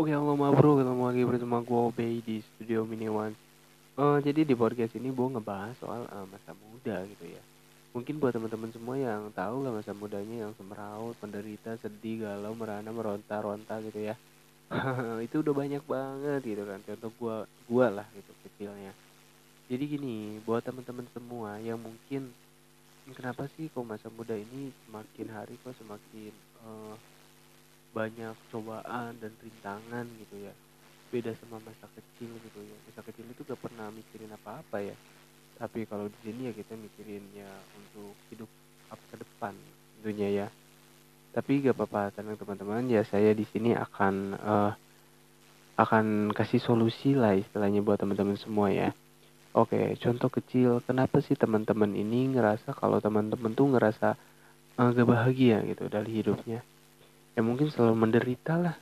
Oke, halo Ma Bro, ketemu lagi bersama gue Obey di Studio Mini One. Eh, jadi di podcast ini gue ngebahas soal eh, masa muda gitu ya. Mungkin buat teman-teman semua yang tahu lah masa mudanya yang semeraut, menderita, sedih, galau, merana, meronta-ronta gitu ya. itu udah banyak banget gitu kan. Contoh gue, gua lah gitu kecilnya. Jadi gini, buat teman-teman semua yang mungkin kenapa sih kok masa muda ini semakin hari kok semakin eh, banyak cobaan dan rintangan gitu ya. Beda sama masa kecil gitu ya. Masa kecil itu gak pernah mikirin apa-apa ya. Tapi kalau di sini ya kita mikirin ya untuk hidup apa ke depan tentunya ya. Tapi gak apa-apa tenang teman-teman. Ya saya di sini akan uh, akan kasih solusi lah istilahnya buat teman-teman semua ya. Oke contoh kecil. Kenapa sih teman-teman ini ngerasa kalau teman-teman tuh ngerasa uh, gak bahagia gitu dari hidupnya ya mungkin selalu menderita lah.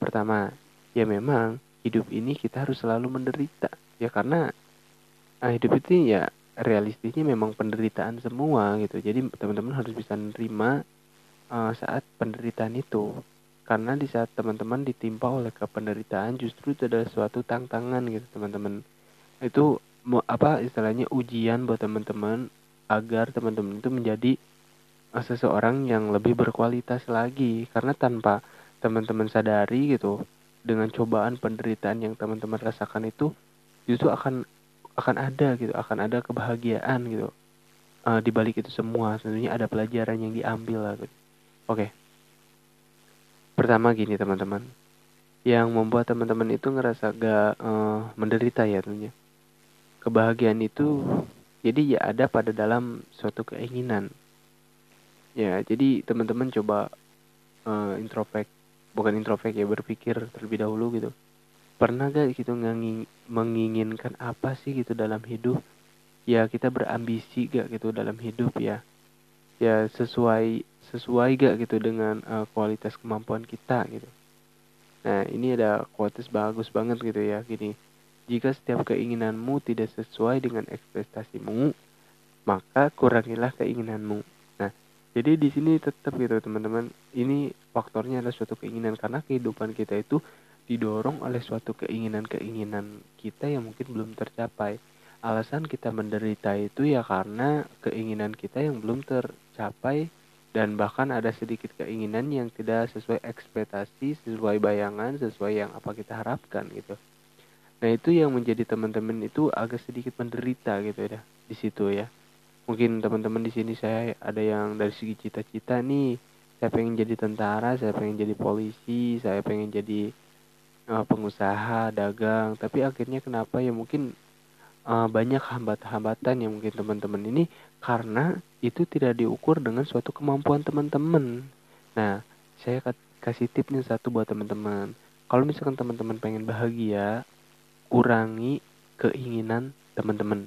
Pertama, ya memang hidup ini kita harus selalu menderita. Ya karena ah, hidup itu ya realistisnya memang penderitaan semua gitu. Jadi teman-teman harus bisa menerima uh, saat penderitaan itu. Karena di saat teman-teman ditimpa oleh kependeritaan justru itu adalah suatu tantangan gitu teman-teman. Itu apa istilahnya ujian buat teman-teman agar teman-teman itu menjadi seseorang yang lebih berkualitas lagi. Karena tanpa teman-teman sadari gitu dengan cobaan penderitaan yang teman-teman rasakan itu justru akan akan ada gitu akan ada kebahagiaan gitu. Uh, di balik itu semua tentunya ada pelajaran yang diambil lah gitu. oke. Pertama gini teman-teman. Yang membuat teman-teman itu ngerasa gak uh, menderita ya tentunya. Kebahagiaan itu jadi ya ada pada dalam suatu keinginan Ya, jadi teman-teman coba uh, introvert, bukan introvert ya, berpikir terlebih dahulu gitu. Pernah gak gitu ngangin, menginginkan apa sih gitu dalam hidup? Ya kita berambisi gak gitu dalam hidup ya? Ya sesuai sesuai gak gitu dengan uh, kualitas kemampuan kita gitu. Nah ini ada quotes bagus banget gitu ya gini. Jika setiap keinginanmu tidak sesuai dengan ekspektasimu, maka kurangilah keinginanmu jadi di sini tetap gitu teman-teman. Ini faktornya adalah suatu keinginan. Karena kehidupan kita itu didorong oleh suatu keinginan-keinginan kita yang mungkin belum tercapai. Alasan kita menderita itu ya karena keinginan kita yang belum tercapai. Dan bahkan ada sedikit keinginan yang tidak sesuai ekspektasi sesuai bayangan sesuai yang apa kita harapkan gitu. Nah itu yang menjadi teman-teman itu agak sedikit menderita gitu ya di situ ya mungkin teman-teman di sini saya ada yang dari segi cita-cita nih. Saya pengen jadi tentara saya pengen jadi polisi saya pengen jadi uh, pengusaha dagang. Tapi akhirnya kenapa ya? Mungkin uh, banyak hambat-hambatan yang mungkin teman-teman ini. Karena itu tidak diukur dengan suatu kemampuan teman-teman. Nah saya kasih tipnya satu buat teman-teman. Kalau misalkan teman-teman pengen bahagia kurangi keinginan teman-teman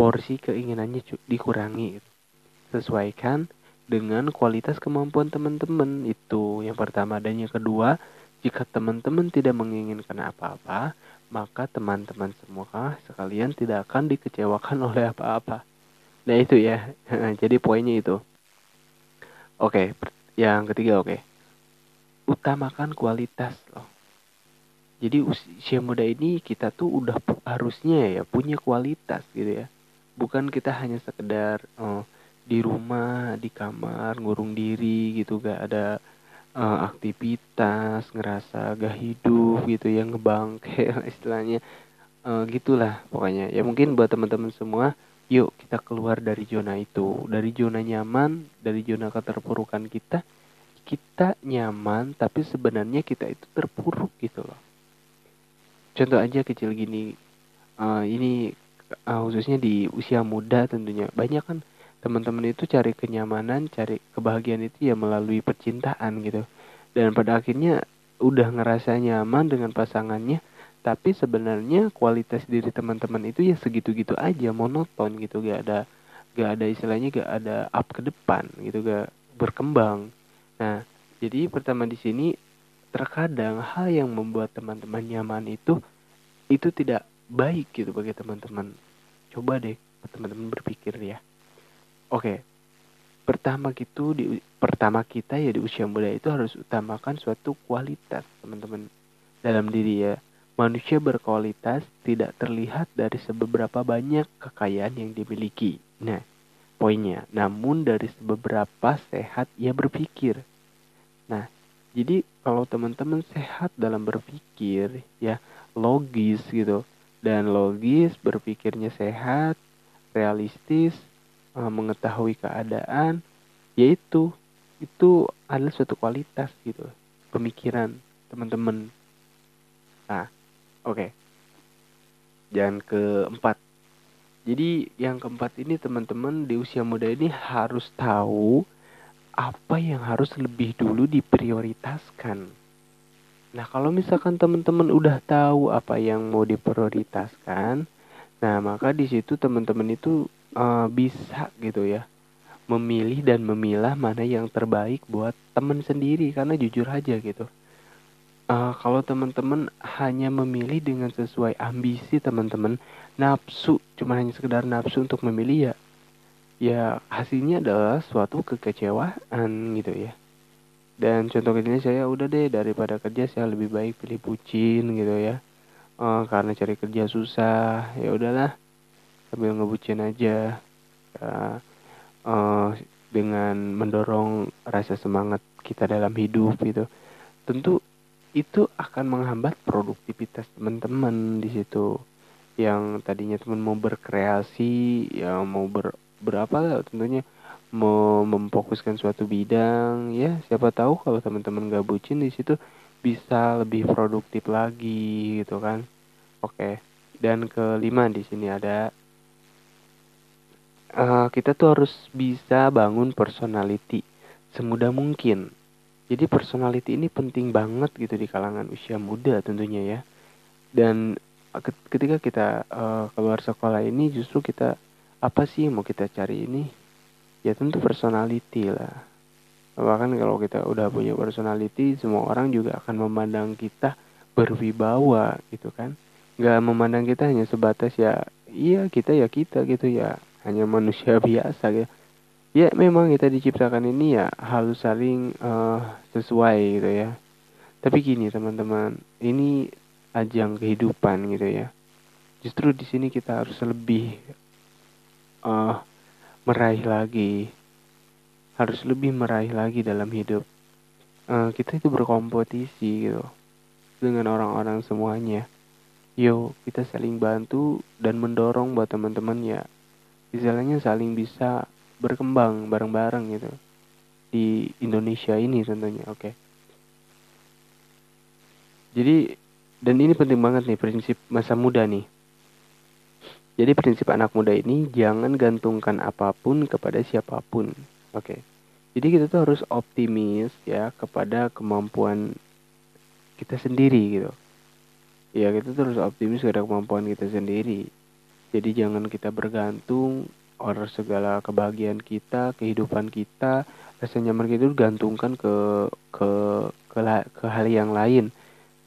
porsi keinginannya dikurangi. Sesuaikan dengan kualitas kemampuan teman-teman itu yang pertama. Dan yang kedua jika teman-teman tidak menginginkan apa-apa maka teman-teman semua sekalian tidak akan dikecewakan oleh apa-apa. Nah itu ya. Jadi poinnya itu. Oke yang ketiga oke. Utamakan kualitas loh. Jadi usia muda ini kita tuh udah harusnya ya punya kualitas gitu ya bukan kita hanya sekedar oh, di rumah di kamar ngurung diri gitu gak ada uh, aktivitas ngerasa gak hidup gitu yang ngebangke istilahnya. Uh, gitulah pokoknya. Ya mungkin buat teman-teman semua yuk kita keluar dari zona itu. Dari zona nyaman dari zona keterpurukan kita kita nyaman tapi sebenarnya kita itu terpuruk gitu loh. Contoh aja kecil gini uh, ini uh, khususnya di usia muda tentunya. Banyak kan teman-teman itu cari kenyamanan cari kebahagiaan itu ya melalui percintaan gitu. Dan pada akhirnya udah ngerasa nyaman dengan pasangannya tapi sebenarnya kualitas diri teman-teman itu ya segitu-gitu aja monoton gitu. Gak ada gak ada istilahnya gak ada up ke depan gitu gak berkembang. Nah jadi pertama di sini terkadang hal yang membuat teman-teman nyaman itu itu tidak baik gitu bagi teman-teman coba deh teman-teman berpikir ya oke pertama gitu di pertama kita ya di usia muda itu harus utamakan suatu kualitas teman-teman dalam diri ya. Manusia berkualitas tidak terlihat dari seberapa banyak kekayaan yang dimiliki. Nah, poinnya. Namun dari seberapa sehat ia berpikir. Nah, jadi kalau teman-teman sehat dalam berpikir, ya logis gitu. Dan logis, berpikirnya sehat, realistis, eh, mengetahui keadaan, yaitu itu adalah suatu kualitas gitu. Pemikiran teman-teman. Nah, Oke. Okay. Yang keempat. Jadi yang keempat ini teman-teman di usia muda ini harus tahu apa yang harus lebih dulu diprioritaskan. Nah kalau misalkan teman-teman udah tahu apa yang mau diprioritaskan, nah maka di situ teman-teman itu uh, bisa gitu ya memilih dan memilah mana yang terbaik buat teman sendiri karena jujur aja gitu. Uh, kalau teman-teman hanya memilih dengan sesuai ambisi teman-teman nafsu cuma hanya sekedar nafsu untuk memilih ya ya hasilnya adalah suatu kekecewaan gitu ya dan contoh kecilnya saya udah deh daripada kerja saya lebih baik pilih bucin gitu ya. Uh, karena cari kerja susah. Ya udahlah sambil ngebucin aja. Uh, uh, dengan mendorong rasa semangat kita dalam hidup gitu. Tentu itu akan menghambat produktivitas teman-teman di situ. Yang tadinya teman mau berkreasi ya mau ber berapa tentunya mau memfokuskan suatu bidang ya siapa tahu kalau teman-teman gak bucin di situ bisa lebih produktif lagi gitu kan oke dan kelima di sini ada uh, kita tuh harus bisa bangun personality semudah mungkin jadi personality ini penting banget gitu di kalangan usia muda tentunya ya. Dan ketika kita uh, keluar sekolah ini justru kita apa sih yang mau kita cari ini? Ya tentu personality lah. Bahkan kalau kita udah punya personality, semua orang juga akan memandang kita berwibawa gitu kan. Gak memandang kita hanya sebatas ya, iya kita ya kita gitu ya, hanya manusia biasa gitu ya memang kita diciptakan ini ya harus saling uh, sesuai gitu ya. Tapi gini teman-teman ini ajang kehidupan gitu ya. Justru di sini kita harus lebih meraih lagi. Harus lebih meraih lagi dalam hidup. Uh, kita itu berkompetisi gitu dengan orang-orang semuanya. Yo kita saling bantu dan mendorong buat teman-teman ya istilahnya saling bisa berkembang bareng-bareng gitu. Di Indonesia ini tentunya oke. Okay. jadi dan ini penting banget nih prinsip masa muda nih jadi prinsip anak muda ini jangan gantungkan apa pun kepada siapa pun. Oke. Okay. jadi kita tuh harus optimis ya kepada kemampuan kita sendiri gitu. Ya kita tuh harus optimis kepada kemampuan kita sendiri. Jadi jangan kita bergantung orang segala kebahagiaan kita, kehidupan kita, rasa nyaman kita itu gantungkan ke ke ke, ke hal yang lain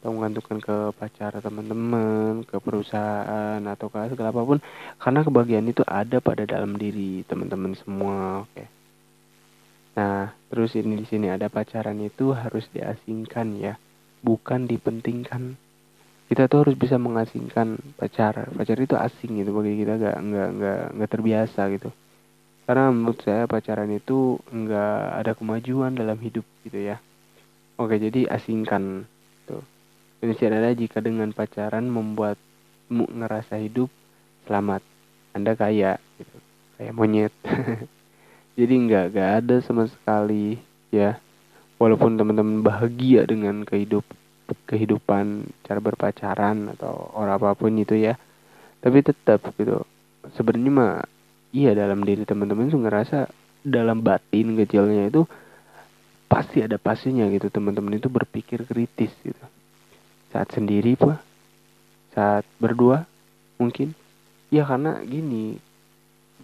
atau menggantungkan ke pacar teman-teman, ke perusahaan atau ke segala apa pun karena kebahagiaan itu ada pada dalam diri teman-teman semua. Oke. Nah, terus ini di sini ada pacaran itu harus diasingkan ya, bukan dipentingkan kita tuh harus bisa mengasingkan pacar pacar itu asing gitu bagi kita gak nggak nggak nggak terbiasa gitu karena menurut saya pacaran itu nggak ada kemajuan dalam hidup gitu ya oke jadi asingkan tuh ada jika dengan pacaran membuatmu ngerasa hidup selamat anda kaya gitu. Kayak monyet. Jadi nggak nggak ada sama sekali ya. Walaupun teman-teman bahagia dengan kehidupan kehidupan cara berpacaran atau orang apa pun itu ya. Tapi tetap gitu. Sebenarnya mah iya dalam diri teman-teman tuh ngerasa dalam batin kecilnya itu pasti ada pastinya gitu. Teman-teman itu berpikir kritis gitu saat sendiri pun saat berdua mungkin. Ya karena gini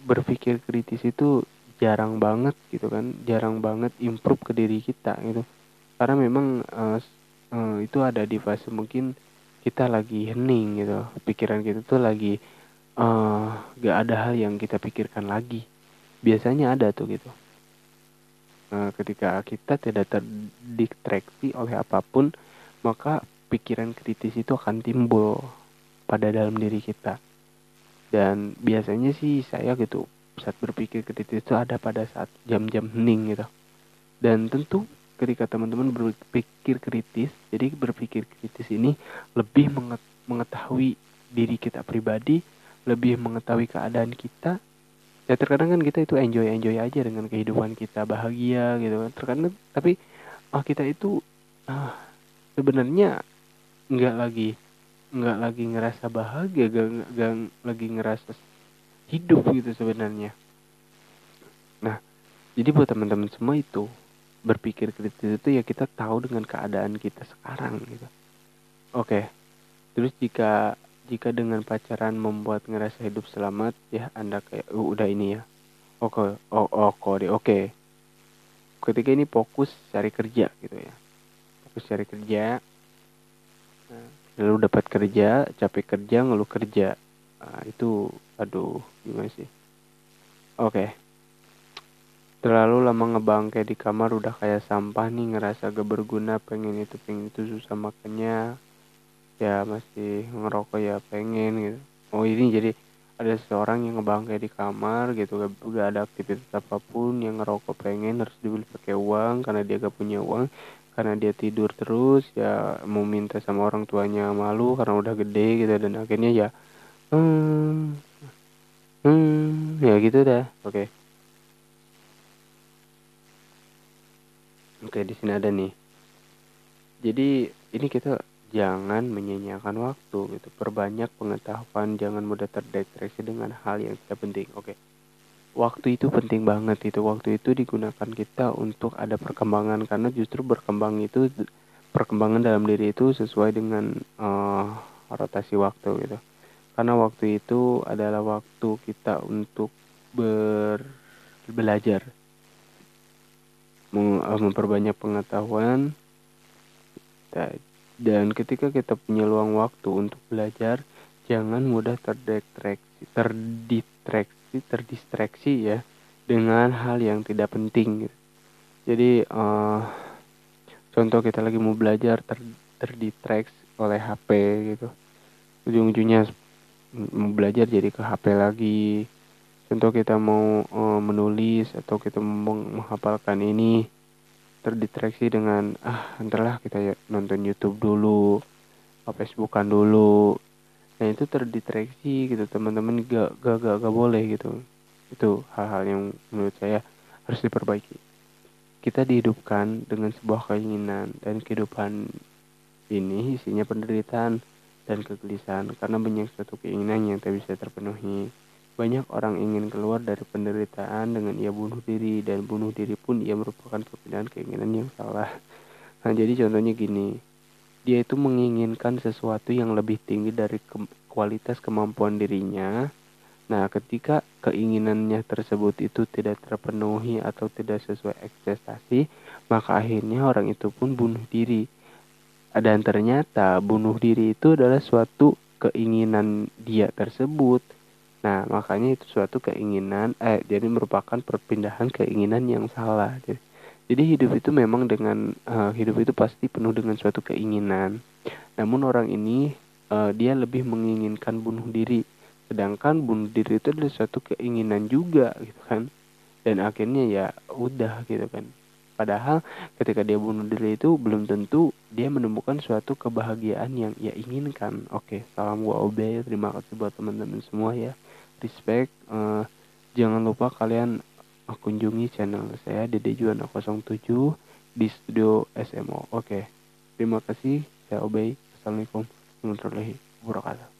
berpikir kritis itu jarang banget gitu kan. Jarang banget improve ke diri kita gitu. Karena memang uh, uh, itu ada di fase mungkin kita lagi hening gitu. Pikiran kita tuh lagi uh, gak ada hal yang kita pikirkan lagi. Biasanya ada tuh gitu. Uh, ketika kita tidak terdistraksi oleh apa pun maka pikiran kritis itu akan timbul pada dalam diri kita. Dan biasanya sih saya gitu saat berpikir kritis itu ada pada saat jam-jam hening gitu. Dan tentu ketika teman-teman berpikir kritis jadi berpikir kritis ini lebih mengetahui diri kita pribadi lebih mengetahui keadaan kita ya terkadang kan kita itu enjoy enjoy aja dengan kehidupan kita bahagia gitu kan. Terkadang tapi oh kita itu ah, sebenarnya nggak lagi nggak lagi ngerasa bahagia gak, gak lagi ngerasa hidup gitu sebenarnya. Nah jadi buat teman-teman semua itu berpikir kritis itu ya kita tahu dengan keadaan kita sekarang gitu. Oke terus jika jika dengan pacaran membuat ngerasa hidup selamat ya anda kayak uh, udah ini ya. Oke oh, oh, oke oke. Ketika ini fokus cari kerja gitu ya. Fokus cari kerja nah, lalu dapat kerja capek kerja ngeluh kerja. Nah, itu aduh gimana sih? Oke. Terlalu lama ngebangke di kamar udah kayak sampah nih ngerasa gak berguna pengen itu pengen itu susah makannya. Ya masih ngerokok ya pengen gitu. Oh ini jadi ada seseorang yang ngebangkai di kamar gitu. Gak, gak ada aktivitas apa pun yang ngerokok pengen harus dibeli pakai uang karena dia gak punya uang karena dia tidur terus ya mau minta sama orang tuanya malu karena udah gede gitu dan akhirnya ya hmm, hmm ya gitu dah. Oke. Okay. oke okay, di sini ada nih. Jadi ini kita jangan menyanyiakan waktu gitu. Perbanyak pengetahuan jangan mudah terdistraksi dengan hal yang tidak penting. Oke waktu itu penting banget itu. Waktu itu digunakan kita untuk ada perkembangan karena justru berkembang itu perkembangan dalam diri itu sesuai dengan uh, rotasi waktu gitu. Karena waktu itu adalah waktu kita untuk ber belajar. Eh, memperbanyak pengetahuan. Dan ketika kita punya luang waktu untuk belajar, jangan mudah terdistraksi, terdistraksi, terdistraksi ya dengan hal yang tidak penting. Gitu. Jadi uh, contoh kita lagi mau belajar ter, terdistraksi oleh HP gitu. Ujung-ujungnya mau belajar jadi ke HP lagi. Contoh kita mau uh, menulis atau kita mau menghafalkan ini terdistraksi dengan ah entarlah kita ya nonton YouTube dulu Facebookan dulu nah itu terdistraksi gitu teman-teman gak, gak gak gak boleh gitu. Itu hal-hal yang menurut saya harus diperbaiki. Kita dihidupkan dengan sebuah keinginan dan kehidupan ini isinya penderitaan dan kegelisahan. Karena banyak suatu keinginan yang tak bisa terpenuhi. Banyak orang ingin keluar dari penderitaan dengan ia bunuh diri dan bunuh diri pun ia merupakan perpindahan keinginan yang salah. Nah, jadi contohnya gini, dia itu menginginkan sesuatu yang lebih tinggi dari ke kualitas kemampuan dirinya. Nah, ketika keinginannya tersebut itu tidak terpenuhi atau tidak sesuai ekspektasi, maka akhirnya orang itu pun bunuh diri. Dan ternyata bunuh diri itu adalah suatu keinginan dia tersebut Nah, makanya itu suatu keinginan, eh, jadi merupakan perpindahan keinginan yang salah. Jadi, jadi hidup itu memang dengan uh, hidup itu pasti penuh dengan suatu keinginan. Namun orang ini uh, dia lebih menginginkan bunuh diri, sedangkan bunuh diri itu adalah suatu keinginan juga, gitu kan. Dan akhirnya ya udah gitu kan. Padahal ketika dia bunuh diri itu belum tentu dia menemukan suatu kebahagiaan yang ia inginkan. Oke, salam gua OB. Terima kasih buat teman-teman semua ya respect uh, jangan lupa kalian kunjungi channel saya Dede Juana 07 di studio SMO oke terima kasih. Saya Obey. Assalamualaikum warahmatullahi wabarakatuh